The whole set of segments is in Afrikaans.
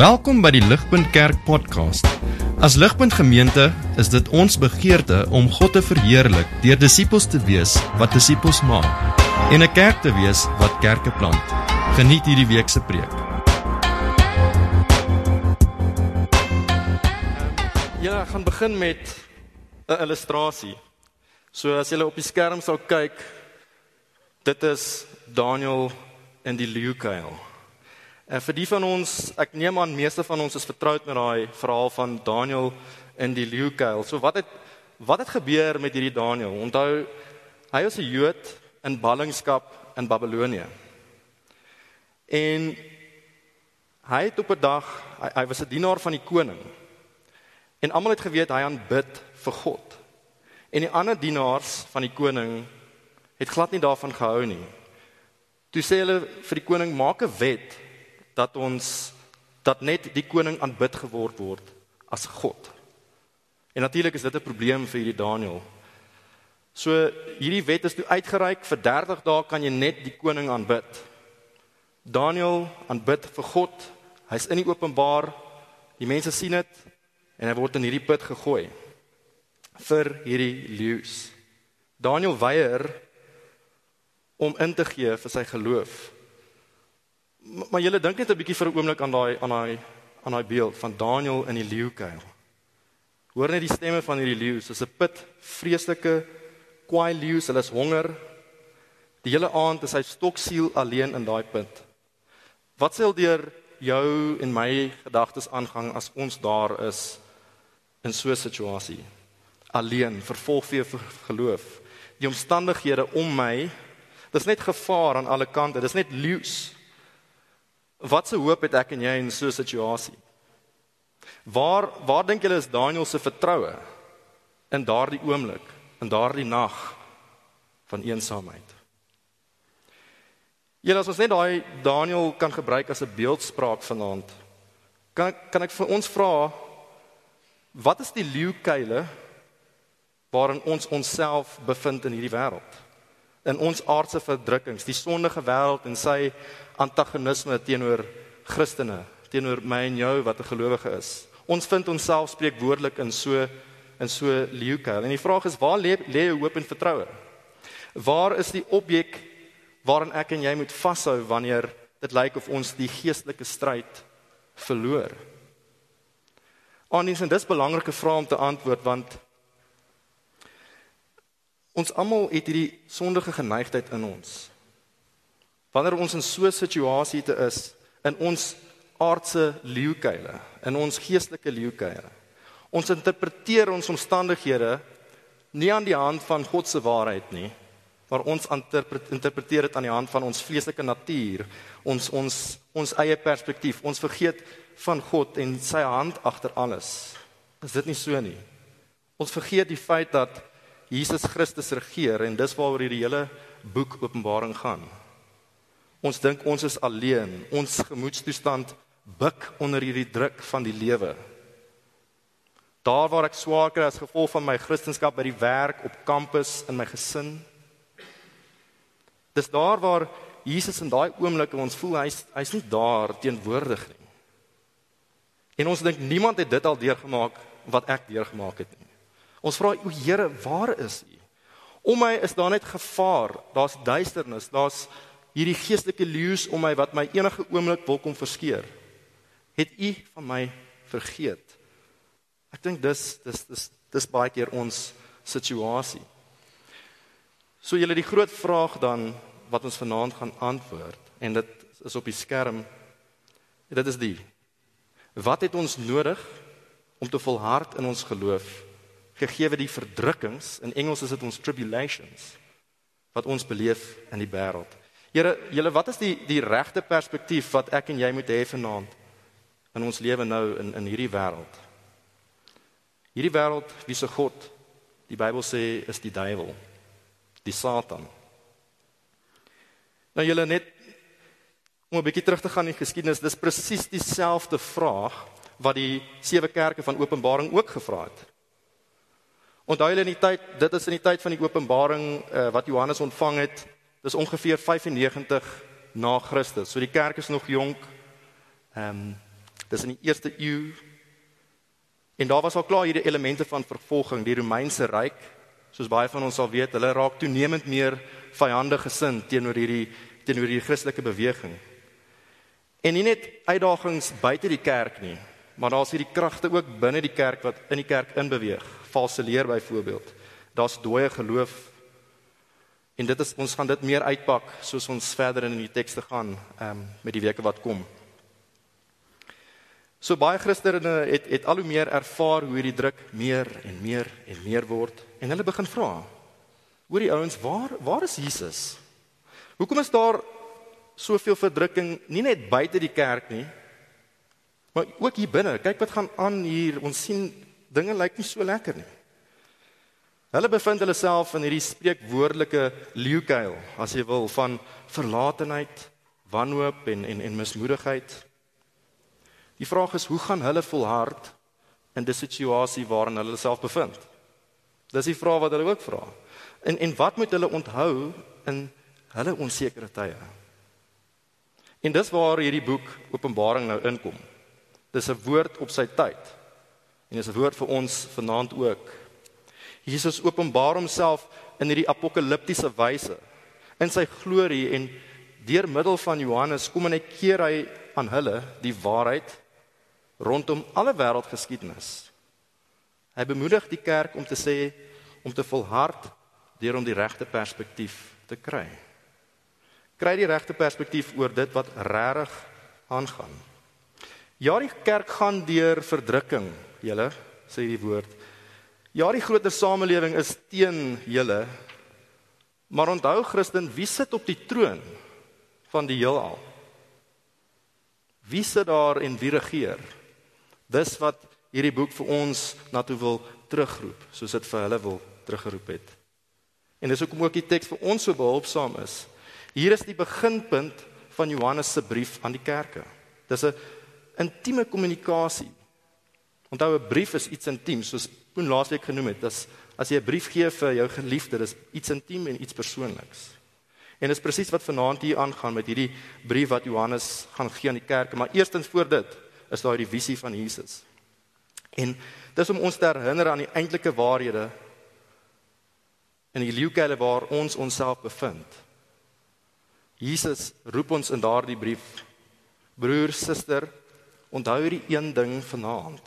Welkom by die Ligpunt Kerk podcast. As Ligpunt Gemeente is dit ons begeerte om God te verheerlik deur disippels te wees wat disippels maak en 'n kerk te wees wat kerke plant. Geniet hierdie week se preek. Ja, ek gaan begin met 'n illustrasie. So as jy op die skerm sal kyk, dit is Daniel in die leeukuil. En vir die van ons, ek neem aan meeste van ons is vertroud met daai verhaal van Daniel in die leeukuil. So wat het wat het gebeur met hierdie Daniel? Onthou, hy was 'n Jood in ballingskap in Babelonie. En hy het op 'n dag, hy, hy was 'n dienaar van die koning. En almal het geweet hy aanbid vir God. En die ander dienaars van die koning het glad nie daarvan gehou nie. Toe sê hulle vir die koning maak 'n wet dat ons dat net die koning aanbid geword word as God. En natuurlik is dit 'n probleem vir hierdie Daniël. So hierdie wet is toe uitgereik vir 30 dae kan jy net die koning aanbid. Daniël aanbid vir God. Hy's in die openbaar. Die mense sien dit en hy word in hierdie put gegooi vir hierdie leeu's. Daniël weier om in te gee vir sy geloof. Maar julle dink net 'n bietjie vir 'n oomblik aan daai aan daai aan daai beeld van Daniël in die leeukuil. Hoor net die stemme van hierdie leeu, soos 'n put vreeslike kwaai leeu, hulle is honger. Die hele aand is hy stoksiel alleen in daai put. Wat sal deur jou en my gedagtes aangang as ons daar is in so 'n situasie? Alleen, vervolg vir geloof. Die omstandighede om my, dis net gevaar aan alle kante. Dis net leeu's. Wat se hoop het ek en jy in so 'n situasie? Waar waar dink julle is Daniël se vertroue in daardie oomblik, in daardie nag van eensaamheid? Julle as ons net daai Daniël kan gebruik as 'n beeldspraak vanaand. Kan kan ek vir ons vra wat is die leeukuile waarin ons onsself bevind in hierdie wêreld? In ons aardse verdrukkings, die sondige wêreld en sy antagonisme teenoor Christene, teenoor my en jou wat 'n gelowige is. Ons vind onsself spreek woordelik in so in so leeukuil. En die vraag is waar lê lê jou hoop en vertroue? Waar is die objek waarin ek en jy moet vashou wanneer dit lyk of ons die geestelike stryd verloor? Aanins en dis belangrike vrae om te antwoord want ons almal het hierdie sondige geneigtheid in ons. Wanneer ons in so 'n situasie te is in ons aardse leeukuile, in ons geestelike leeukuile. Ons interpreteer ons omstandighede nie aan die hand van God se waarheid nie, maar ons interpreteer dit aan die hand van ons vleeslike natuur, ons ons ons eie perspektief. Ons vergeet van God en sy hand agter alles. Is dit nie so nie? Ons vergeet die feit dat Jesus Christus regeer en dis waaroor hierdie hele boek Openbaring gaan. Ons dink ons is alleen. Ons gemoedstoestand buig onder hierdie druk van die lewe. Daar waar ek swaar kry as gevolg van my kristendom by die werk, op kampus, in my gesin. Dis daar waar Jesus in daai oomblikke ons voel hy's hy's nie daar teenwoordig nie. En ons dink niemand het dit al deurgemaak wat ek deurgemaak het nie. Ons vra o Here, waar is U? Om my is daar net gevaar, daar's duisternis, daar's hierdie geestelike leeu's om my wat my enige oomblik wil kom verskeer. Het u van my vergeet? Ek dink dis dis dis dis baie keer ons situasie. So julle die groot vraag dan wat ons vanaand gaan antwoord en dit is op die skerm. Dit is die Wat het ons nodig om te volhard in ons geloof gegee die verdrukkings in Engels is dit ons tribulations wat ons beleef in die wêreld. Here, julle wat is die die regte perspektief wat ek en jy moet hê vanaand in ons lewe nou in in hierdie wêreld? Hierdie wêreld wie se God die Bybel sê is die duiwel, die Satan. Nou julle net om 'n bietjie terug te gaan in die geskiedenis, dis presies dieselfde vraag wat die sewe kerke van Openbaring ook gevra het. Onthou julle in die tyd, dit is in die tyd van die Openbaring uh, wat Johannes ontvang het Dis ongeveer 95 na Christus. So die kerk is nog jonk. Ehm um, Dis in die eerste eeu. En daar was al klaar hierdie elemente van vervolging. Die Romeinse ryk, soos baie van ons sal weet, hulle raak toenemend meer vyandig gesind teenoor hierdie teenoor hierdie Christelike beweging. En nie net uitdagings buite die kerk nie, maar daar's hierdie kragte ook binne die kerk wat in die kerk inbeweeg. Valse leer byvoorbeeld. Daar's dooie geloof. En dit is ons gaan dit meer uitpak soos ons verder in die tekste gaan ehm um, met die weke wat kom. So baie Christene het het al hoe meer ervaar hoe hierdie druk meer en meer en meer word en hulle begin vra. Hoor die ouens, waar waar is Jesus? Hoekom is daar soveel verdrukking nie net buite die kerk nie, maar ook hier binne. Kyk wat gaan aan hier. Ons sien dinge lyk nie so lekker nie. Hulle bevind hulle self in hierdie spreekwoordelike leeukuil, as jy wil, van verlatenheid, wanhoop en en en mismoedigheid. Die vraag is, hoe gaan hulle volhard in die situasie waarin hulle self bevind? Dis die vraag wat hulle ook vra. En en wat moet hulle onthou in hulle onsekere tye? En dis waar hierdie boek Openbaring nou inkom. Dis 'n woord op sy tyd. En dis 'n woord vir ons vanaand ook. Jesus openbaar homself in hierdie apokaliptiese wyse in sy glorie en deur middel van Johannes kom en hy keer hy aan hulle die waarheid rondom alle wêreldgeskiedenis. Hy bemoedig die kerk om te sê om te volhard deur om die regte perspektief te kry kry die regte perspektief oor dit wat regtig aangaan. Ja, die kerk gaan deur verdrukking, julle sê die woord. Ja, die groter samelewing is teen julle. Maar onthou Christen, wie sit op die troon van die heelal? Wie sit daar en wie regeer? Dis wat hierdie boek vir ons na toe wil terugroep, soos dit vir hulle wil teruggeroep het. En dis hoekom ook die teks vir ons so behulpsaam is. Hier is die beginpunt van Johannes se brief aan die kerke. Dis 'n intieme kommunikasie. Onthou 'n brief is iets intiem, soos Poen laasweek genoem het. Dis as jy 'n brief gee vir jou geliefde, dis iets intiem en iets persoonliks. En dis presies wat vanaand hier aangaan met hierdie brief wat Johannes gaan gee aan die kerke, maar eerstens voor dit is daar die visie van Jesus. En dis om ons te herinner aan die eintlike waarhede in die leeukuile waar ons onsself bevind. Jesus roep ons in daardie brief broer, suster, onthou hierdie een ding vanaand.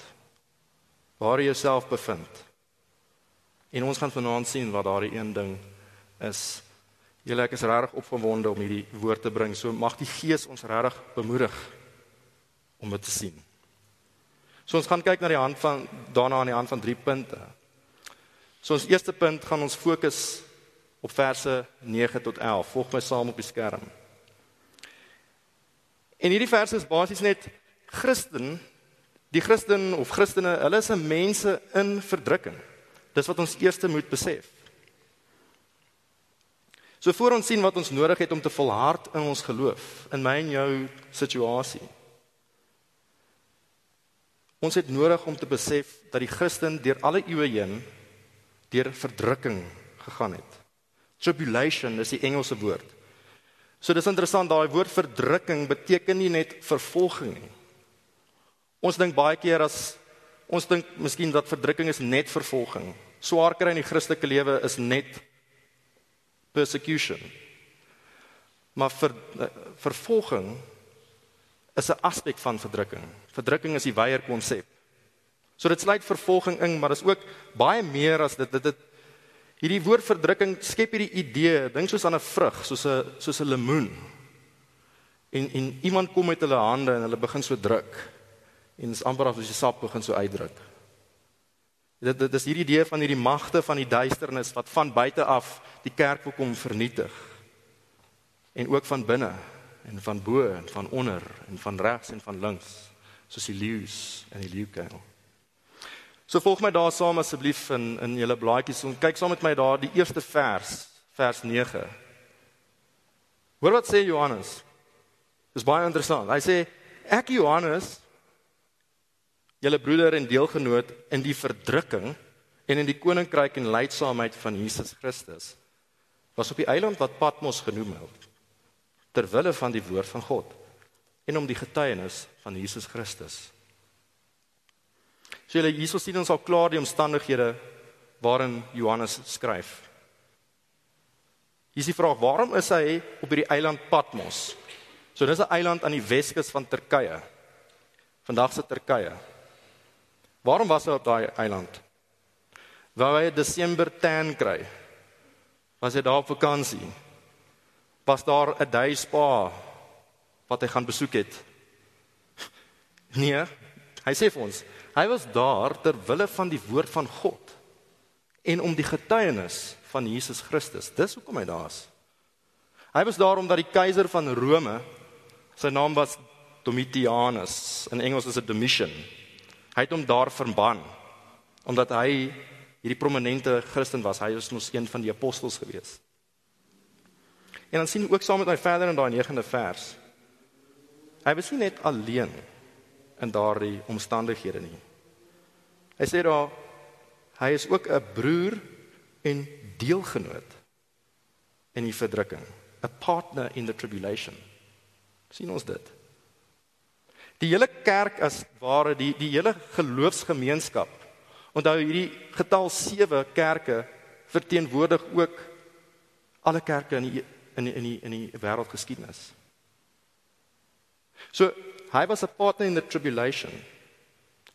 Waar jy jouself bevind. En ons gaan vanaand sien wat daardie een ding is. Julle ek is regtig opgewonde om hierdie woord te bring. So mag die Gees ons regtig bemoedig om dit te sien. So ons gaan kyk na die hand van daarna aan die hand van drie punte. So ons eerste punt gaan ons fokus op verse 9 tot 11. Volg my saam op die skerm. En hierdie verse is basies net Christen, die Christen of Christene, hulle is mense in verdrukking. Dis wat ons eerste moet besef. So voor ons sien wat ons nodig het om te volhard in ons geloof, in my en jou situasie. Ons het nodig om te besef dat die Christen deur alle eeue heen deur verdrukking gegaan het. Tribulation is die Engelse woord. So dis interessant daai woord verdrukking beteken nie net vervolging nie. Ons dink baie keer as ons dink miskien dat verdrukking is net vervolging. Swaar kry in die Christelike lewe is net persecution. Maar ver, vervolging is 'n aspek van verdrukking. Verdrukking is die wyeer konsep. So dit sluit vervolging in, maar dis ook baie meer as dit dit dit Hierdie woord verdrukking skep hierdie idee, dink soos aan 'n vrug, soos 'n soos 'n lemoen. En en iemand kom met hulle hande en hulle begin so druk. En is amper asof die sap begin so uitdruk. Dit dit is hierdie idee van hierdie magte van die duisternis wat van buite af die kerk wil kom vernietig. En ook van binne en van bo en van onder en van regs en van links, soos die leeu's en die leeukuil. So volg my daar saam asseblief in in julle blaadjies en kyk saam met my daar die eerste vers, vers 9. Hoor wat sê Johannes? Dis baie interessant. Hy sê ek Johannes julle broeder en deelgenoot in die verdrukking en in die koninkryk en lydsaamheid van Jesus Christus was op die eiland wat Patmos genoem word ter wille van die woord van God en om die getuienis van Jesus Christus. So julle Jesus sien ons al klaar die omstandighede waarin Johannes skryf. Hier is die vraag: Waarom is hy op hierdie eiland Patmos? So dis 'n eiland aan die Weskus van Turkye. Vandag se Turkye. Waarom was hy op daai eiland? Wou hy 'n Desember tan kry? Was hy daar op vakansie? Was daar 'n day spa wat hy gaan besoek het? Nee, hy sê vir ons, hy was daar ter wille van die woord van God en om die getuienis van Jesus Christus. Dis hoekom hy daar is. Hy was daar omdat die keiser van Rome, sy naam was Domitianus, in Engels is dit Domitian. Hy het hom daar verban omdat hy hierdie prominente Christen was. Hy was mos een van die apostels gewees. En dan sien ook saam met my verder in daai 9de vers. Hy was nie net alleen in daardie omstandighede nie. Hy sê daar hy is ook 'n broer en deelgenoot in die verdrukking, a partner in the tribulation. sien ons dit? Die hele kerk as ware die die hele geloofsgemeenskap. Onthou hierdie getal 7 kerke verteenwoordig ook alle kerke in die in die in die in die wêreldgeskiedenis. So, hy was 'n partner in the tribulation.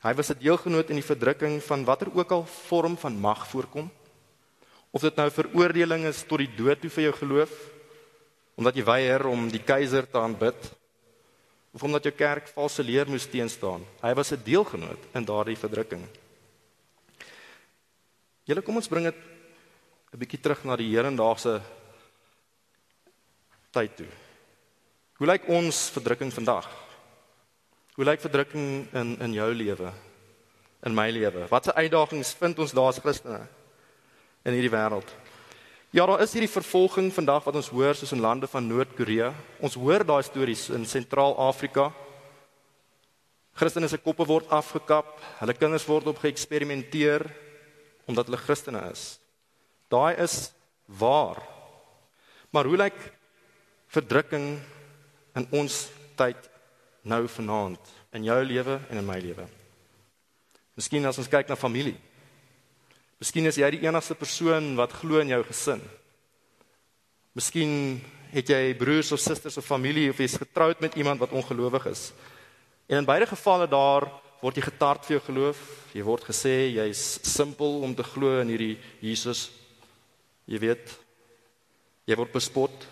Hy was 'n deelgenoot in die verdrukking van watter ook al vorm van mag voorkom. Of dit nou veroordeling is tot die dood toe vir jou geloof omdat jy weier om die keiser te aanbid of omdat jou kerk valse leer moes teenstaan. Hy was 'n deelgenoot in daardie verdrukking. Julle kom ons bring dit 'n bietjie terug na die hedendaagse tyd toe. Hoe lyk ons verdrukking vandag? Hoe lyk verdrukking in in jou lewe? In my lewe? Watse uitdagings vind ons daar as Christene? in hierdie wêreld. Ja, daar is hierdie vervolging vandag wat ons hoor soos in lande van Noord-Korea. Ons hoor daai stories in Sentraal-Afrika. Christene se koppe word afgekap, hulle kinders word op geëksperimenteer omdat hulle Christene is. Daai is waar. Maar hoe lyk verdrukking in ons tyd nou vanaand in jou lewe en in my lewe? Miskien as ons kyk na familie. Miskien is jy die enigste persoon wat glo in jou gesin. Miskien het jy broers of susters of familie of jy's getroud met iemand wat ongelowig is. En in beide gevalle daar word jy getart vir jou geloof. Jy word gesê jy's simpel om te glo in hierdie Jesus. Jy weet jy word bespot.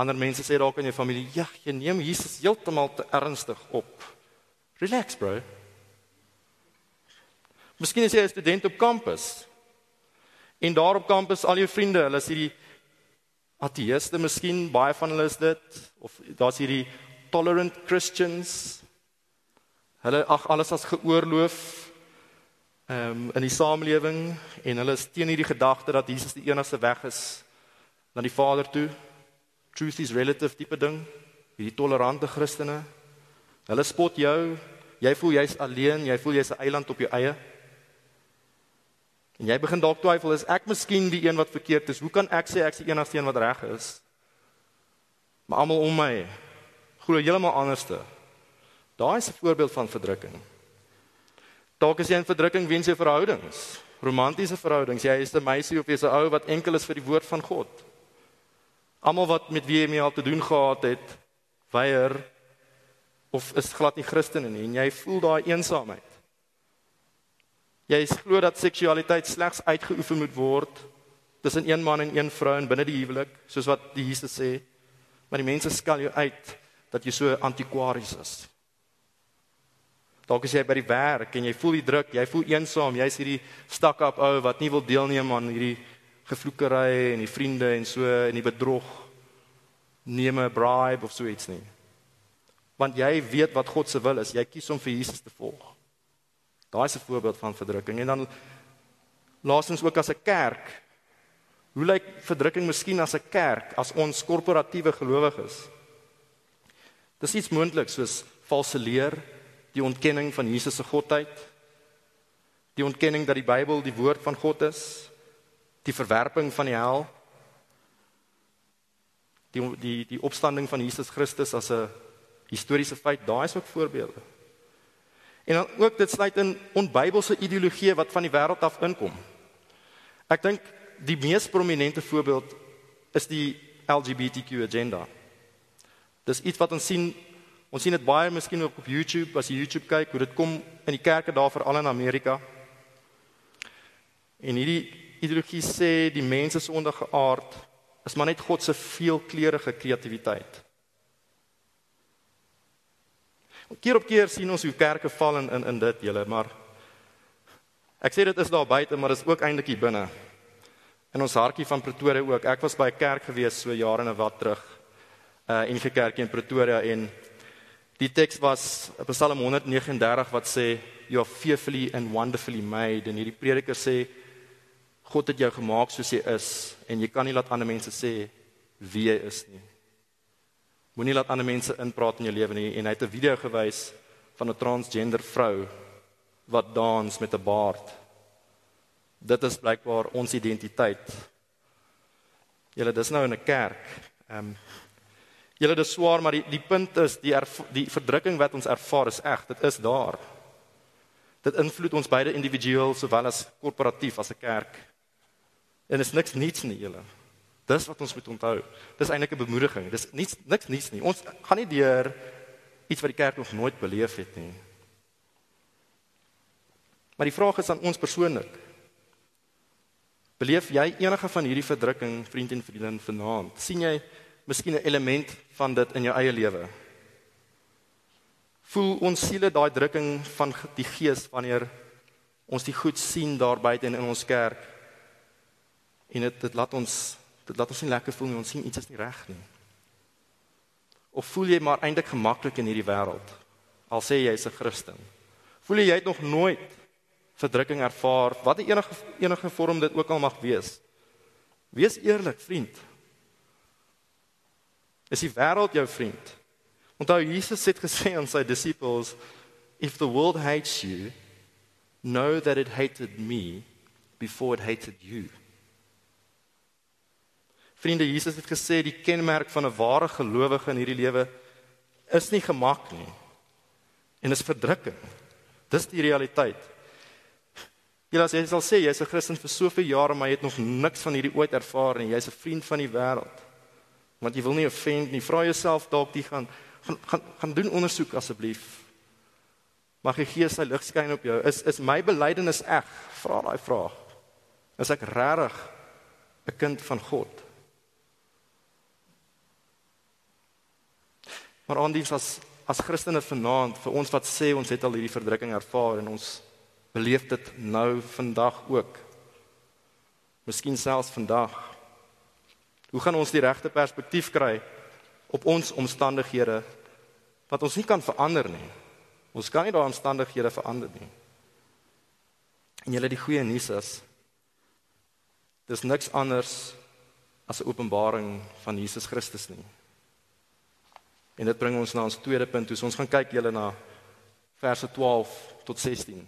Ander mense sê dalk in jou familie, "Ja, jy neem Jesus heeltemal te ernstig op." Relax, bro. Miskien is jy 'n student op kampus. En daar op kampus al jou vriende, hulle is hierdie ateëste, miskien baie van hulle is dit of daar's hierdie tolerant Christians. Hulle ag alles as geoorloof ehm um, in die samelewing en hulle is teen hierdie gedagte dat Jesus die enigste weg is na die Vader toe. Truth is relative tipe ding. Hierdie tolerante Christene. Hulle spot jou. Jy voel jy's alleen, jy voel jy's 'n eiland op jou eie. En jy begin dalk twyfel, is ek miskien die een wat verkeerd is? Hoe kan ek sê ek is die enigste een wat reg is? Maar almal om my glo heeltemal anderste. Daai is 'n voorbeeld van verdrukking. Dalk is jy in verdrukking weens jou verhoudings, romantiese verhoudings. Jy is 'n meisie of jy's 'n ou wat enkel is vir die woord van God. Almal wat met wie jy mee al te doen gehad het, weier of is glad nie Christene nie en jy voel daai eensaamheid. Jy glo dat seksualiteit slegs uitgeoefen moet word tussen een man en een vrou en binne die huwelik, soos wat die Jesus sê. Maar die mense skel jou uit dat jy so antikwaries is. Dalk is jy by die werk en jy voel die druk, jy voel eensaam, jy's hierdie stak-up ou wat nie wil deelneem aan hierdie gevloekery en die vriende en so en die bedrog neem 'n bribe of so iets nie. Want jy weet wat God se wil is, jy kies om vir Jesus te volg. Daai is 'n voorbeeld van verdrukking. En dan laasens ook as 'n kerk. Hoe lyk verdrukking miskien as 'n kerk as ons korporatiewe gelowiges? Dis iets moontlik soos valse leer, die ontkenning van Jesus se godheid, die ontkenning dat die Bybel die woord van God is, die verwerping van die hel, die die die opstanding van Jesus Christus as 'n Historiese feit, daai is ook voorbeelde. En dan ook dit sluit in onbybelse ideologieë wat van die wêreld af inkom. Ek dink die mees prominente voorbeeld is die LGBTQ agenda. Dis iets wat ons sien, ons sien dit baie miskien ook op YouTube, as jy YouTube kyk, hoe dit kom in die kerke daar veral in Amerika. En hierdie ideologie sê die mens se sondige aard is maar net God se veelkleurige kreatiwiteit. Keer op keer sien ons hoe kerke val in in, in dit julle, maar ek sê dit is daar buite, maar dit is ook eintlik hier binne. In ons hartjie van Pretoria ook. Ek was by 'n kerk gewees so jare en wat terug. Uh in 'n kerk in Pretoria en die teks was Psalm 139 wat sê you are fearfully and wonderfully made en hierdie prediker sê God het jou gemaak soos jy is en jy kan nie laat ander mense sê wie jy is nie. Moenie laat ander mense inpraat in jou lewe nie en hy het 'n video gewys van 'n transgender vrou wat dans met 'n baard. Dit is blykbaar ons identiteit. Julle dis nou in 'n kerk. Ehm um, Julle dis swaar maar die die punt is die die verdrukking wat ons ervaar is eg. Dit is daar. Dit invloed ons beide individueel sowel as korporatief as 'n kerk. En is niks niets nie julle. Dis wat ons moet onthou. Dis eintlik 'n bemoediging. Dis niks niks niets nie. Ons gaan nie deur iets wat die kerk nog nooit beleef het nie. Maar die vraag is aan ons persoonlik. Beleef jy enige van hierdie verdrukking, vriend en vriendin vanaand? sien jy miskien 'n element van dit in jou eie lewe? Voel ons siele daai drukking van die gees wanneer ons die goed sien daar buite in ons kerk? En dit dit laat ons dit laat ons nie lekker voel nie. Ons sien iets is nie reg nie. Of voel jy maar eintlik gemaklik in hierdie wêreld? Al sê jy jy's 'n Christen. Voel jy jy het nog nooit verdrukking ervaar, wat enige enige vorm dit ook al mag wees? Wees eerlik, vriend. Is die wêreld jou vriend? Onthou Jesus het gesê aan sy disippels, if the world hates you, know that it hated me before it hated you. Vriende, Jesus het gesê die kenmerk van 'n ware gelowige in hierdie lewe is nie gemak nie. En is verdrukking. Dis die realiteit. Jy as jy sal sê jy's 'n Christen vir soveel jare, maar jy het nog niks van hierdie ooit ervaar nie. Jy's 'n vriend van die wêreld. Want jy wil nie offend nie. Vra jouself dalk die gaan gaan gaan gaan doen ondersoek asseblief. Mag die Gees sy lig skyn op jou. Is is my belydenis eg? Vra daai vraag. Is ek regtig 'n kind van God? Maar aandiens as as Christene vanaand vir ons wat sê ons het al hierdie verdrukking ervaar en ons beleef dit nou vandag ook. Miskien selfs vandag. Hoe gaan ons die regte perspektief kry op ons omstandighede wat ons nie kan verander nie? Ons kan nie daai omstandighede verander nie. En julle die goeie nuus is dis niks anders as 'n openbaring van Jesus Christus nie. En dit bring ons na ons tweede punt. Dus ons gaan kyk julle na verse 12 tot 16.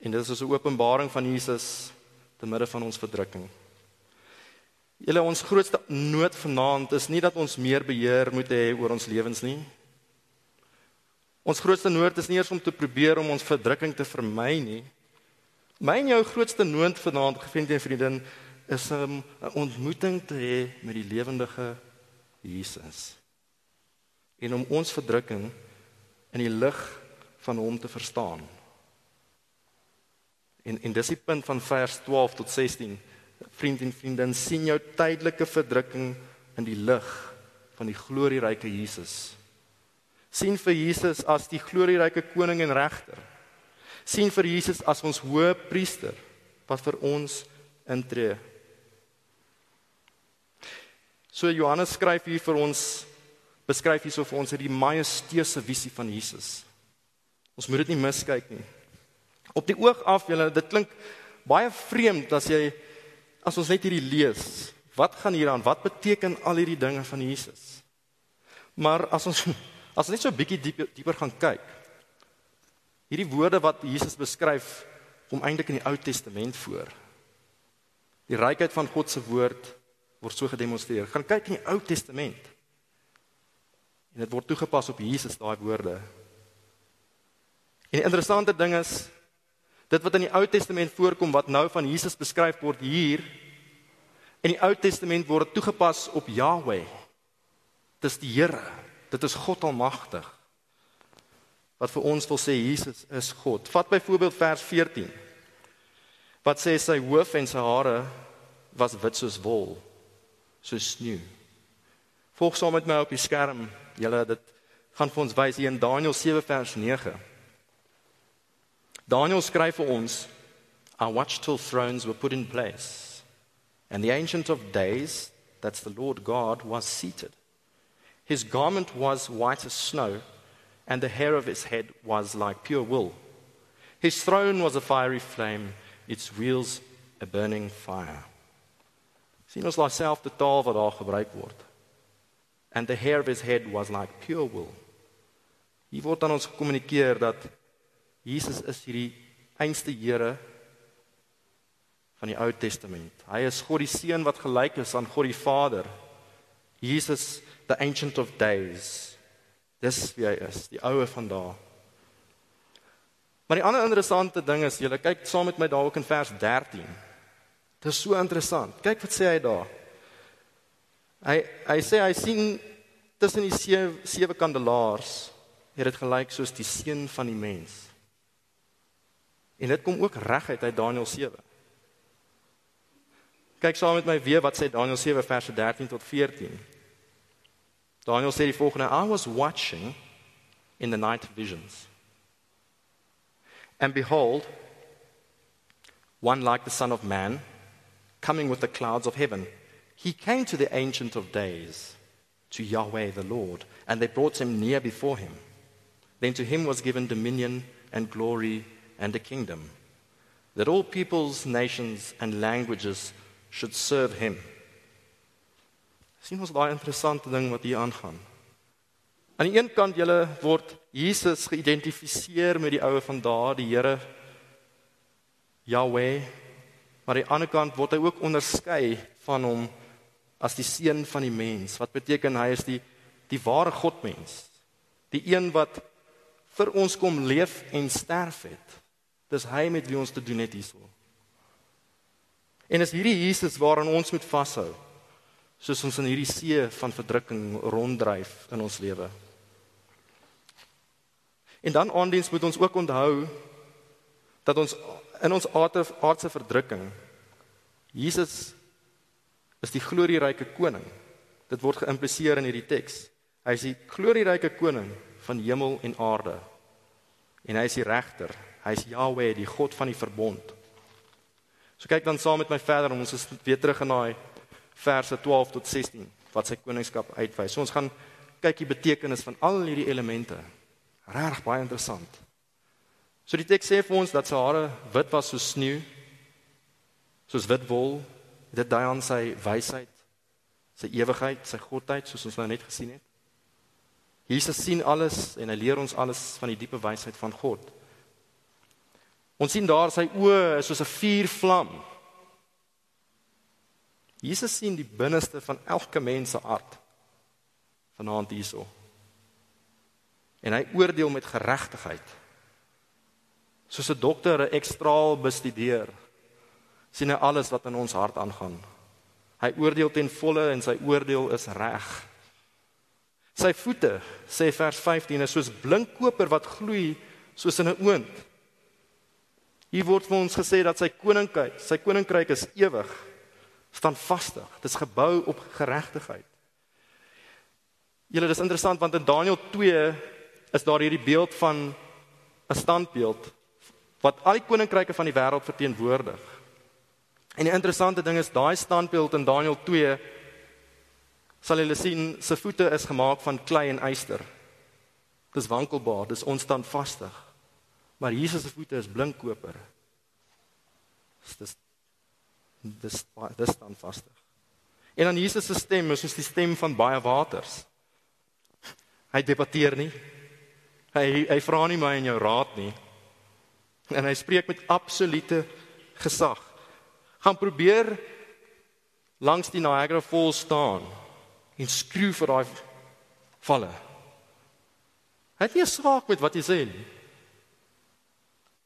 En dit is 'n openbaring van Jesus te midde van ons verdrukking. Julle ons grootste nood vanaand is nie dat ons meer beheer moet hê oor ons lewens nie. Ons grootste nood is nie eers om te probeer om ons verdrukking te vermy nie. My en jou grootste nood vanaand, gevriende en vriendin, is om 'n ontmoeting te hê met die lewendige Jesus. En om ons verdrukking in die lig van hom te verstaan. En en dis die punt van vers 12 tot 16. Vriend en vriendin, sien jou tydelike verdrukking in die lig van die glorieryke Jesus. sien vir Jesus as die glorieryke koning en regter. sien vir Jesus as ons hoë priester wat vir ons intree So Johannes skryf hier vir ons beskryf hierso vir ons hierdie majesteuse visie van Jesus. Ons moet dit nie miskyk nie. Op die oog af, julle, dit klink baie vreemd as jy as ons net hierdie lees. Wat gaan hier aan? Wat beteken al hierdie dinge van Jesus? Maar as ons as ons net so 'n bietjie dieper dieper gaan kyk. Hierdie woorde wat Jesus beskryf kom eintlik in die Ou Testament voor. Die rykheid van God se woord word so gedemonstreer. Gaan kyk in die Ou Testament. En dit word toegepas op Jesus daai woorde. En die interessante ding is dit wat in die Ou Testament voorkom wat nou van Jesus beskryf word hier in die Ou Testament word toegepas op Yahweh. Dis die Here. Dit is God Almagtig. Wat vir ons wil sê Jesus is God. Vat byvoorbeeld vers 14. Wat sê sy hoof en sy hare was wit soos wol, soos sneeu. Volg saam met my op die skerm. Julle dit gaan vir ons wys hier in Daniël 7 vers 9. Daniel skryf vir ons, I watched till thrones were put in place and the ancient of days, that's the Lord God, was seated. His garment was white as snow, and the hair of his head was like pure wool. His throne was a fiery flame, its wheels a burning fire. Sien ons laat self die taal wat daar gebruik word. And the hair of his head was like pure wool. Hier word aan ons gekommunikeer dat Jesus is hierdie einste Here van die Ou Testament. Hy is God die Seun wat gelyk is aan God die Vader. Jesus the ancient of days. Dis wie hy is, die oue van daar. Maar die ander interessante ding is, julle kyk saam met my daar ook in vers 13. Dit is so interessant. Kyk wat sê hy daar. Hy hy sê hy sien tussen die sewe, sewe kandelaars het dit gelyk soos die seun van die mens. En dit kom ook reg uit uit Daniël 7. Kyk saam met my weer wat sê Daniël 7 verse 13 tot 14. Daniel sê die volgende: I was watching in the night visions. And behold, one like the Son of Man, coming with the clouds of heaven. He came to the Ancient of Days, to Yahweh the Lord, and they brought him near before him. Then to him was given dominion and glory and a kingdom, that all peoples, nations, and languages should serve him sien ons daai interessante ding wat hier aangaan. Aan die een kant julle word Jesus geïdentifiseer met die oue van daar, die Here Yahweh, maar aan die ander kant word hy ook onderskei van hom as die seun van die mens. Wat beteken hy is die die ware Godmens. Die een wat vir ons kom leef en sterf het. Dis hy met wie ons te doen het hierso. En is hierdie Jesus waaraan ons moet vashou soos ons in hierdie see van verdrukking ronddryf in ons lewe. En dan aandiens moet ons ook onthou dat ons in ons aardse verdrukking Jesus is die glorieryke koning. Dit word geïmpliseer in hierdie teks. Hy is die glorieryke koning van hemel en aarde. En hy is die regter. Hy is Yahweh, die God van die verbond. So kyk dan saam met my verder om ons weer terug in daai verse 12 tot 16 wat sy koningskap uitwys. So ons gaan kyk die betekenis van al hierdie elemente. Regtig baie interessant. So die teks sê vir ons dat sy hare wit was soos sneeu, soos wit wol. Dit dui aan sy wysheid, sy ewigheid, sy godheid, soos ons nou net gesien het. Jesus sien alles en hy leer ons alles van die diepe wysheid van God. Ons sien daar sy oë is soos 'n vuurvlam Jesus sien die binneste van elke mens se hart vanaand hierso. En hy oordeel met geregtigheid. Soos 'n dokter 'n ekstraal bestudeer, sien hy alles wat in ons hart aangaan. Hy oordeel ten volle en sy oordeel is reg. Sy voete, sê vers 15, is soos blink koper wat gloei soos in 'n oond. Hier word vir ons gesê dat sy koninkryk, sy koninkryk is ewig standvastig. Dit is gebou op geregtigheid. Julle, dis interessant want in Daniël 2 is daar hierdie beeld van 'n standbeeld wat al die koninkryke van die wêreld verteenwoordig. En die interessante ding is daai standbeeld in Daniël 2 sal julle sien se voete is gemaak van klei en yster. Dis wankelbaar, dis onstandvastig. Maar Jesus se voete is blinkkoper. Dis dis dis staan vastig. En dan Jesus se stem is soos die stem van baie waters. Hy debatteer nie. Hy hy vra nie my en jou raad nie. En hy spreek met absolute gesag. Gaan probeer langs die Niagara Falls staan en skroef vir daai valle. Hy het nie 'n saak met wat jy sê nie.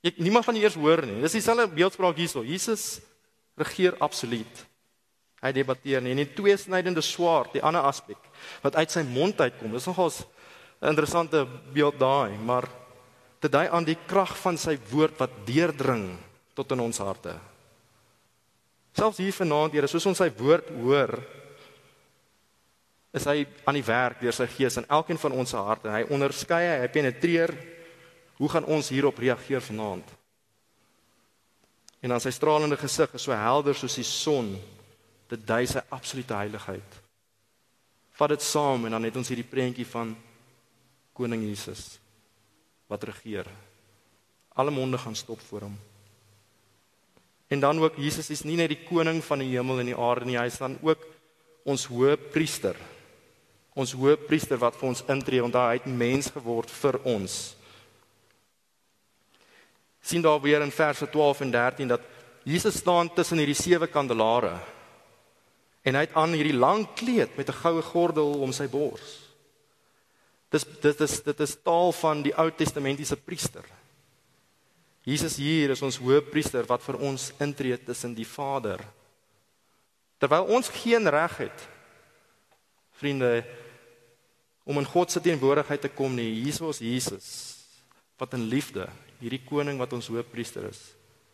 Ek niemand van die eers hoor nie. Dis dieselfde beeldspraak hierso. Jesus regeer absoluut. Hy debatteer nie en die tweesnydende swaard, die ander aspek wat uit sy mond uitkom. Dis nogal 'n interessante beeld daai, maar dit dui aan die krag van sy woord wat deurdring tot in ons harte. Selfs hier vanaand, Here, soos ons sy woord hoor, is hy aan die werk deur sy gees in elkeen van ons se harte. Hy onderskei, hy penetreer. Hoe gaan ons hierop reageer vanaand? En dan sy stralende gesig is so helder soos die son. Dit dui sy absolute heiligheid. Vat dit saam en dan het ons hierdie prentjie van koning Jesus wat regeer. Alle monde gaan stop voor hom. En dan ook Jesus is nie net die koning van die hemel en die aarde nie, hy is dan ook ons hoë priester ons hoëpriester wat vir ons intree want hy het mens geword vir ons. sien daar weer in verse 12 en 13 dat Jesus staan tussen hierdie sewe kandelare en hy het aan hierdie lang kleed met 'n goue gordel om sy bors. Dis dit is dit is taal van die Ou Testamentiese priester. Jesus hier is ons hoëpriester wat vir ons intree tussen die Vader. Terwyl ons geen reg het vriende om in God se teenwoordigheid te kom nie. Jesus Jesus wat in liefde, hierdie koning wat ons hoofpriester is,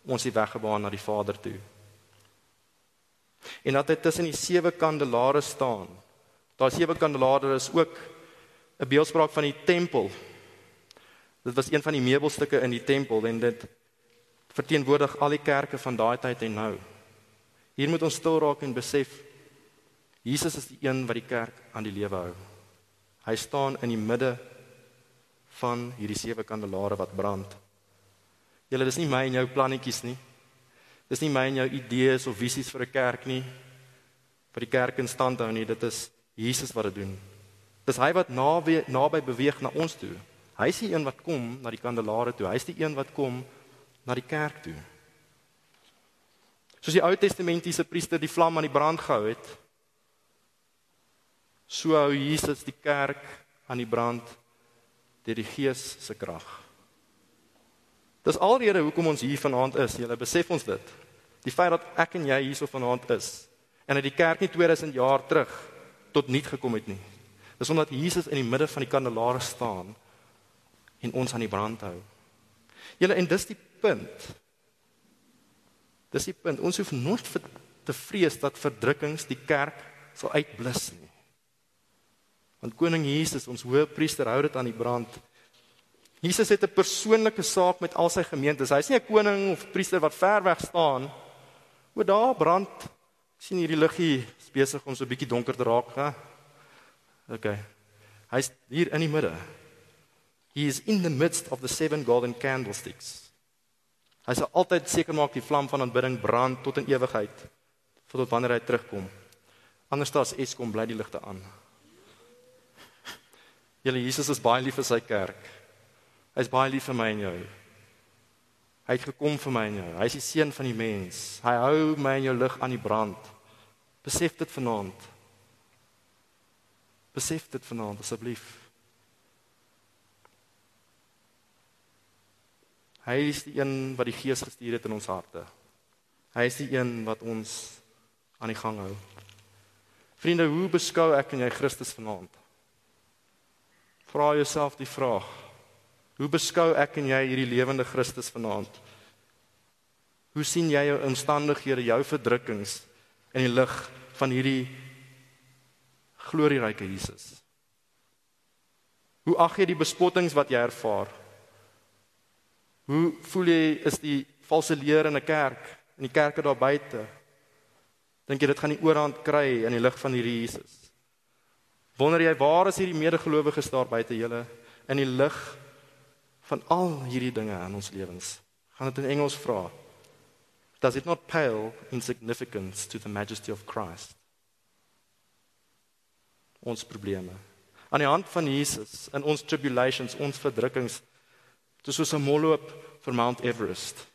ons die weg gebaan na die Vader toe. En dat hy tussen die sewe kandelare staan. Daai sewe kandelare is ook 'n beeldspraak van die tempel. Dit was een van die meubelstukke in die tempel en dit verteenwoordig al die kerke van daai tyd en nou. Hier moet ons stil raak en besef Jesus is die een wat die kerk aan die lewe hou. Hy staan in die midde van hierdie sewe kandelare wat brand. Julle dis nie my en jou plannetjies nie. Dis nie my en jou idees of visies vir 'n kerk nie. vir die kerk in stand hou nie. Dit is Jesus wat dit doen. Dis hy wat naby naby beweeg na ons toe. Hy is die een wat kom na die kandelare toe. Hy's die een wat kom na die kerk toe. Soos die Ou Testamentiese priester die vlam aan die brand gehou het, So hou Jesus die kerk aan die brand deur die Gees se krag. Dis alrede hoekom ons hier vanaand is. Jy besef ons dit. Die feit dat ek en jy hierso vanaand is en dat die kerk nie 2000 jaar terug tot nul gekom het nie. Dis omdat Jesus in die midde van die kandelaare staan en ons aan die brand hou. Julle en dis die punt. Dis die punt. Ons hoef nooit te vrees dat verdrukkings die kerk sal uitblus nie. Want koning Jesus, ons hoëpriester, hou dit aan die brand. Jesus het 'n persoonlike saak met al sy gemeentes. Hy's nie 'n koning of priester wat ver weg staan. O, daar brand. Ek sien hierdie liggie besig om so 'n bietjie donker te raak, hè? OK. Hy's hier in die midde. He is in the midst of the seven golden candlesticks. Hy sal altyd seker maak die vlam van aanbidding brand tot in ewigheid tot wanneer hy terugkom. Anders as Eskom bly die ligte aan. Julle Jesus is baie lief vir sy kerk. Hy's baie lief vir my en jou. Hy het gekom vir my en jou. Hy's die seun van die mens. Hy hou my en jou lig aan die brand. Besef dit vanaand. Besef dit vanaand asseblief. Hy is die een wat die Gees gestuur het in ons harte. Hy is die een wat ons aan die gang hou. Vriende, hoe beskou ek en jy Christus vanaand? Vra jouself die vraag: Hoe beskou ek en jy hierdie lewende Christus vanaand? Hoe sien jy jou omstandighede, jou verdrukkings in die lig van hierdie glorieryke Jesus? Hoe ag jy die bespottings wat jy ervaar? Hoe voel jy is die valse leer in 'n kerk, in die kerke daar buite? Dink jy dit gaan die oorhand kry in die lig van hierdie Jesus? Wonder jy waar is hierdie medegelowiges daar buite julle in die lig van al hierdie dinge in ons lewens? Gaan dit in Engels vra. Does it not pale in significance to the majesty of Christ? Ons probleme. Aan die hand van Jesus in ons tribulations, ons verdrukkings, dis soos 'n molloop vir Mount Everest.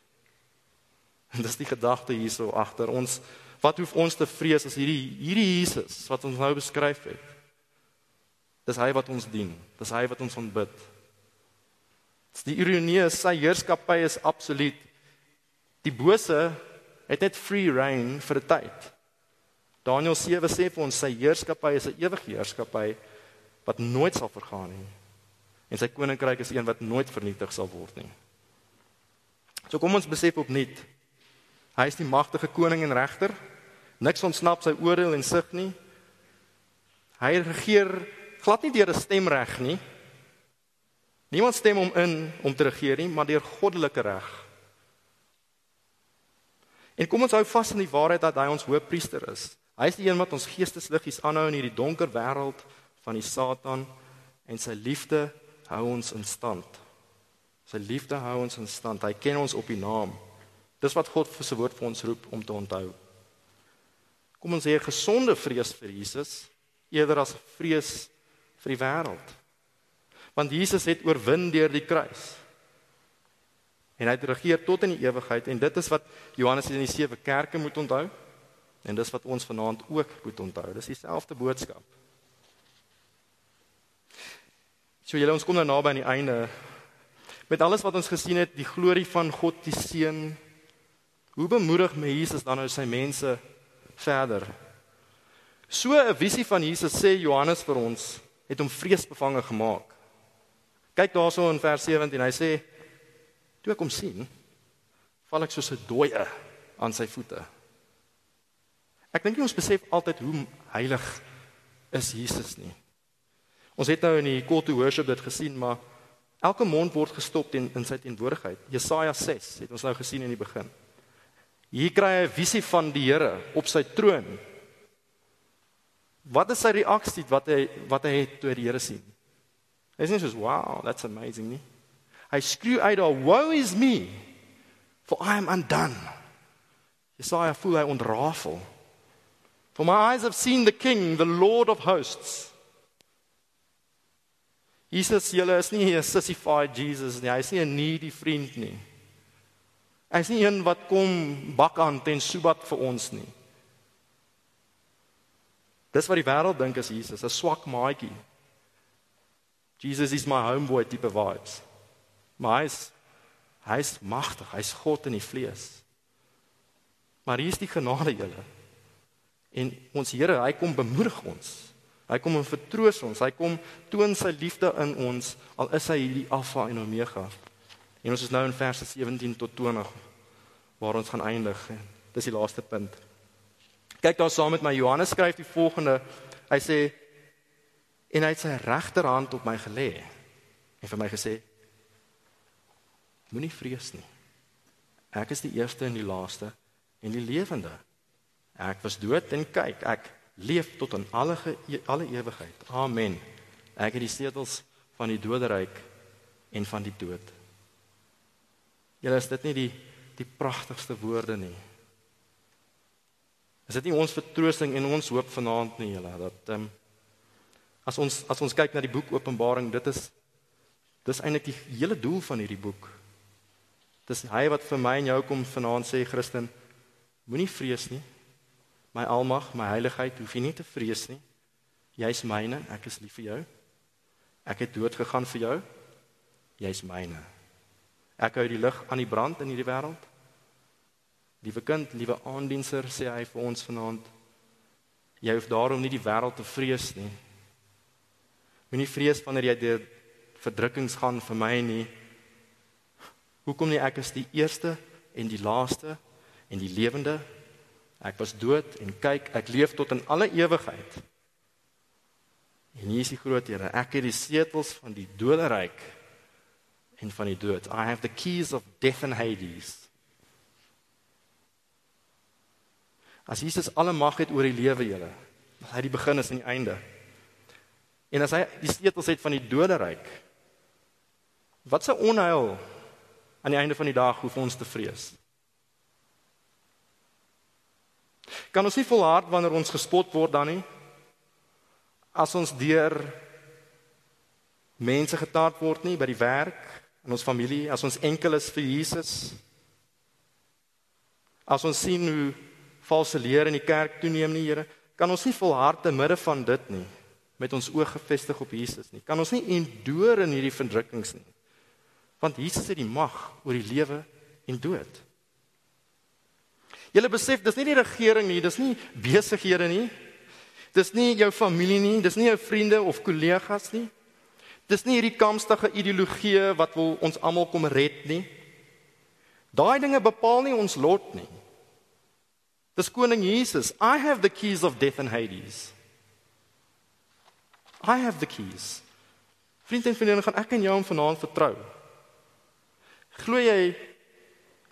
En dis die gedagte hierso agter ons. Wat hoef ons te vrees as hierdie hierdie Jesus wat ons nou beskryf het? Dis hy wat ons dien. Dis hy wat ons aanbid. Die ironie is sy heerskappy is absoluut. Die bose het net free reign vir 'n tyd. Daniël 7 sê vir ons sy heerskappy is 'n ewige heerskappy wat nooit sal vergaan nie. En sy koninkryk is een wat nooit vernietig sal word nie. So kom ons besef opnuut. Hy is die magtige koning en regter. Niks ontsnap sy oordeel en sig nie. Hy regeer glad nie deur 'n stemreg nie. Niemand stem hom in om te regeer nie, maar deur goddelike reg. En kom ons hou vas aan die waarheid dat hy ons hoëpriester is. Hy is die een wat ons geestesliggies aanhou in hierdie donker wêreld van die Satan en sy liefde hou ons in stand. Sy liefde hou ons in stand. Hy ken ons op die naam. Dis wat God vir sy woord vir ons roep om te onthou. Kom ons hê 'n gesonde vrees vir Jesus eerder as vrees vir die wêreld. Want Jesus het oorwin deur die kruis. En hy het regeer tot in die ewigheid en dit is wat Johannes in die sewe kerke moet onthou. En dis wat ons vanaand ook moet onthou. Dis dieselfde boodskap. So julle ons kom nou naby aan die einde. Met alles wat ons gesien het, die glorie van God die Seun. Hoe bemoedig me Jesus dan nou sy mense verder? So 'n visie van Jesus sê Johannes vir ons het hom vreesbevange gemaak. Kyk daarso in vers 17, hy sê toe ek hom sien, val ek soos 'n dooie aan sy voete. Ek dink ons besef altyd hoe heilig is Jesus nie. Ons het nou in die call to worship dit gesien, maar elke mond word gestop in in sy teenwoordigheid. Jesaja 6 het ons nou gesien in die begin. Hier kry hy 'n visie van die Here op sy troon. Wat is sy reaksie wat hy wat hy het toe hy die Here sien? Hy sê soos wow, that's amazing nie. Hy skreeu uit daar, "Woe is me, for I am undone." Jesaja voel hy ontrafel. For my eyes have seen the King, the Lord of hosts. Jesus, julle is nie 'n sissified Jesus nie. Hy is nie 'n needy vriend nie. Hy is nie een wat kom bak aan ten subat vir ons nie. Dis wat die wêreld dink is Jesus, 'n swak maatjie. Jesus is my homeboy tipe vibes. Maar hy's magtig, hy's God in die vlees. Maar hier is die genade julle. En ons Here, hy kom bemoedig ons. Hy kom en vertroos ons. Hy kom toon sy liefde in ons al is hy hierdie Alfa en Omega. En ons is nou in verse 17 tot 20 waar ons gaan eindig. Dis die laaste punt. Kyk daar saam met my Johannes skryf die volgende. Hy sê en hy het sy regterhand op my gelê en vir my gesê moenie vrees nie. Ek is die eerste en die laaste en die lewende. Ek was dood en kyk, ek leef tot in alle alle ewigheid. Amen. Ek het die sleutels van die doderyk en van die dood. Julle is dit nie die die pragtigste woorde nie. Is dit nie ons vertroosting en ons hoop vanaand nie, julle, dat ehm um, as ons as ons kyk na die boek Openbaring, dit is dis eintlik die hele doel van hierdie boek. Dis hy wat vir my en jou kom vanaand sê Christen, moenie vrees nie. My almag, my heiligheid, hoef jy nie te vrees nie. Jy's myne, ek is lief vir jou. Ek het dood gegaan vir jou. Jy's myne. Ek hou die lig aan die brand in hierdie wêreld. Liewe kind, liewe aandiener, sê hy vir ons vanaand. Jy hoef daarom nie die wêreld te vrees nie. Moenie vrees wanneer jy deur verdrukkings gaan vir my nie. Hoekom nie ek is die eerste en die laaste en die lewende Ek was dood en kyk, ek leef tot in alle ewigheid. En hier is die groot Here. Ek het die setels van die doderyk en van die dood. I have the keys of death and Hades. As Jesus alle mag het oor die lewe julle, as hy die begin is en die einde. En as hy die setels het van die doderyk, wat se onheil aan die einde van die dag hoef ons te vrees? Kan ons nie volhard wanneer ons gespot word dan nie? As ons deur mense getaat word nie by die werk, in ons familie, as ons enkel is vir Jesus. As ons sien hoe valse leer in die kerk toeneem nie, Here, kan ons nie volhard te midde van dit nie met ons oë gefestig op Jesus nie. Kan ons nie enduur in hierdie verdrukkings nie. Want Jesus het die mag oor die lewe en dood. Julle besef, dis nie die regering nie, dis nie besighede nie. Dis nie jou familie nie, dis nie jou vriende of kollegas nie. Dis nie hierdie kampstige ideologie wat wil ons almal kom red nie. Daai dinge bepaal nie ons lot nie. Dis koning Jesus. I have the keys of death and Hades. I have the keys. Vriende en vriendinne, gaan ek en jou om vanaand vertrou. Glo jy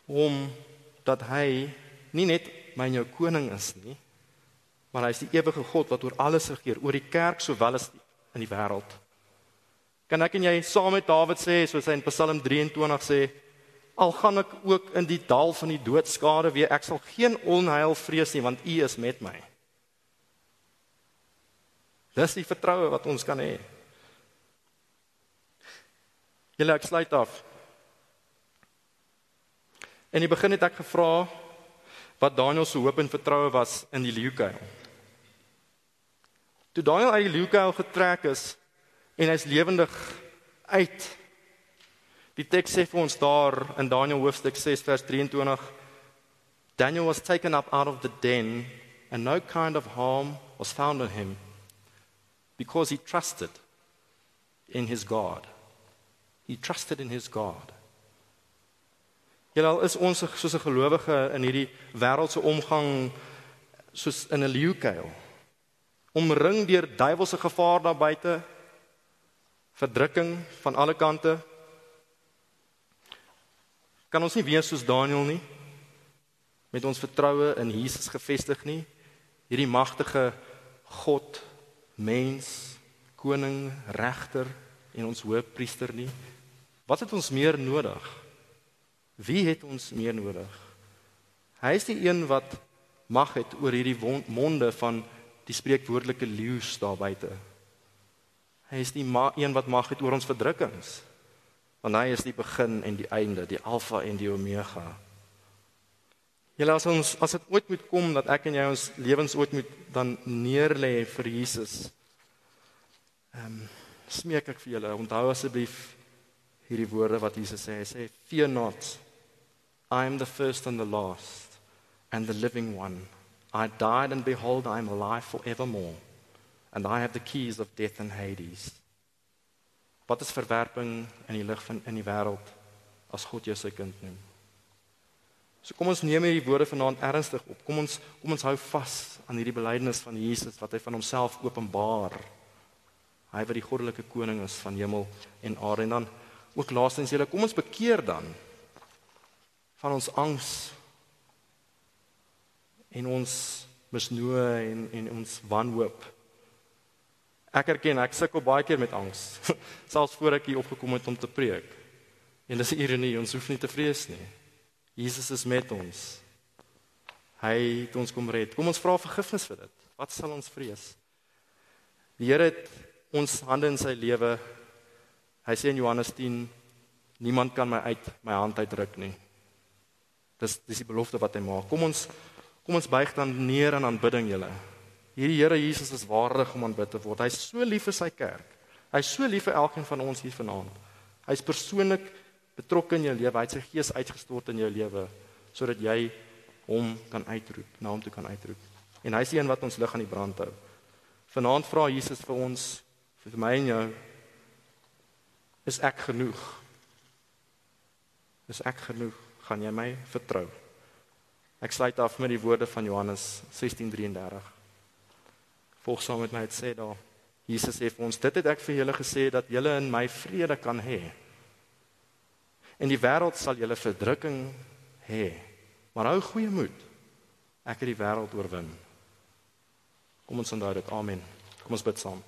hom dat hy nie net my en jou koning is nie, maar hy is die ewige God wat oor alles regeer, oor die kerk sowel as in die wêreld. Kan ek en jy saam met Dawid sê soos hy in Psalm 23 sê, al gaan ek ook in die dal van die doodskade weer, ek sal geen onheil vrees nie want U is met my. Dis die vertroue wat ons kan hê. Julle ek sluit af. In die begin het ek gevra wat Daniël se hoop en vertroue was in die leeukuil. Toe Daniël uit die leeukuil getrek is en hy's lewendig uit. Die teks sê vir ons daar in Daniël hoofstuk 6 vers 23 Daniel was taken up out of the den and no kind of harm was found on him because he trusted in his God. He trusted in his God. Julle is ons soos 'n gelowige in hierdie wêreldse omgang soos in 'n leeukuil. Omring deur duiwelse gevaar daar buite, verdrukking van alle kante. Kan ons nie wees soos Daniël nie met ons vertroue in Jesus gefestig nie. Hierdie magtige God, mens, koning, regter en ons hoëpriester nie. Wat het ons meer nodig? Wie het ons meer nodig? Hy is die een wat mag het oor hierdie monde van die spreekwoordelike leeu's daar buite. Hy is die een wat mag het oor ons verdrukkings. Want hy is die begin en die einde, die alfa en die omega. Julle as ons as dit ooit moet kom dat ek en jy ons lewens ooit moet dan neerlê vir Jesus. Ehm um, smeek ek vir julle, onthou asseblief hierdie woorde wat Jesus sê. Hy sê fear not. I am the first and the last and the living one. I died and behold I am alive forevermore. And I have the keys of death and Hades. Wat is verwerping in die lig van in die wêreld as God jou sy kind noem? So kom ons neem hierdie woorde vanaand ernstig op. Kom ons kom ons hou vas aan hierdie belydenis van Jesus wat hy van homself openbaar. Hy wat die goddelike koning is van hemel en aarde en dan ook laastens julle kom ons bekeer dan van ons angs en ons misnoë en en ons wanhoop. Ek erken ek sukkel baie keer met angs, selfs voor ek hier opgekom het om te preek. En dis 'n ironie, ons hoef nie te vrees nie. Jesus is met ons. Hy het ons kom red. Kom ons vra vergifnis vir dit. Wat sal ons vrees? Die Here het ons hande in sy lewe Hy sê in Johannes 10 niemand kan my uit my hand uitruk nie. Dis dis die belofte wat hy maak. Kom ons kom ons buig dan neer in aanbidding julle. Hierdie Here Jesus is waardig om aanbid te word. Hy's so lief vir sy kerk. Hy's so lief vir elkeen van ons hier vanaand. Hy's persoonlik betrokke in jou lewe. Hy het sy gees uitgestort in jou lewe sodat jy hom kan uitroep, na hom toe kan uitroep. En hy's die een wat ons lig aan die brand hou. Vanaand vra Jesus vir ons, vir my en jou Is ek genoeg? Is ek genoeg? Gaan jy my vertrou? Ek sluit af met die woorde van Johannes 16:33. Volg saam met my het sê daar. Jesus sê vir ons, dit het ek vir julle gesê dat julle in my vrede kan hê. In die wêreld sal julle verdrukking hê. Maar hou goeie moed. Ek het die wêreld oorwin. Kom ons onthou dit. Amen. Kom ons bid saam.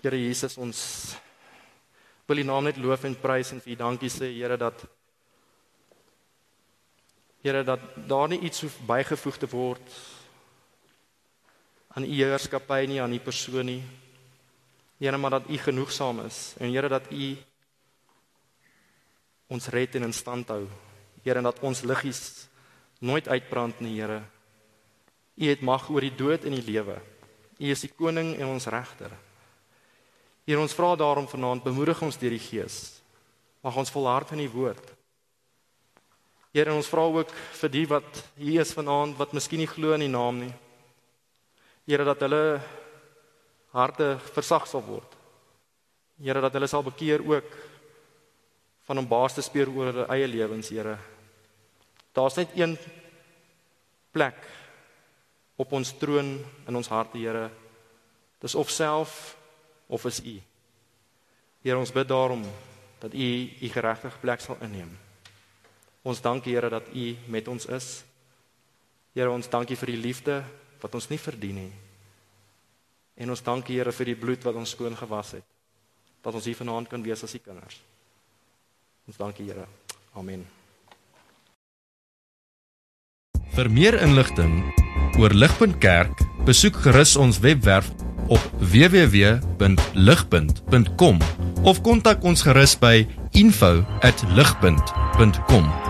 Here Jesus, ons wil U naam net loof en prys en vir U dankie sê, Here dat Here dat daar nie iets hoef bygevoeg te word aan U heerskappy nie, aan U persoon nie. Here, maar dat U genoegsaam is en Here dat U ons red en in stand hou. Here, dat ons liggies nooit uitbrand nie, Here. U het mag oor die dood en die lewe. U is die koning en ons regter. Here ons vra daarom vanaand bemoedig ons deur die Gees. Mag ons volhard in die woord. Here ons vra ook vir die wat hier is vanaand wat miskien nie glo in die naam nie. Here dat hulle harte versag sal word. Here dat hulle sal bekeer ook van om baas te speel oor hulle eie lewens, Here. Daar's net een plek op ons troon in ons harte, Here. Dis of self of is U. Here, ons bid daarom dat U U geregtige plek sal inneem. Ons dank U, Here, dat U met ons is. Here, ons dankie vir die liefde wat ons nie verdien nie. En ons dank U, Here, vir die bloed wat ons skoon gewas het. Dat ons hier vanaand kan wees as U kinders. Ons dank U, Here. Amen. Vir meer inligting oor Ligpunt Kerk, besoek gerus ons webwerf op www.ligpunt.com of kontak ons gerus by info@ligpunt.com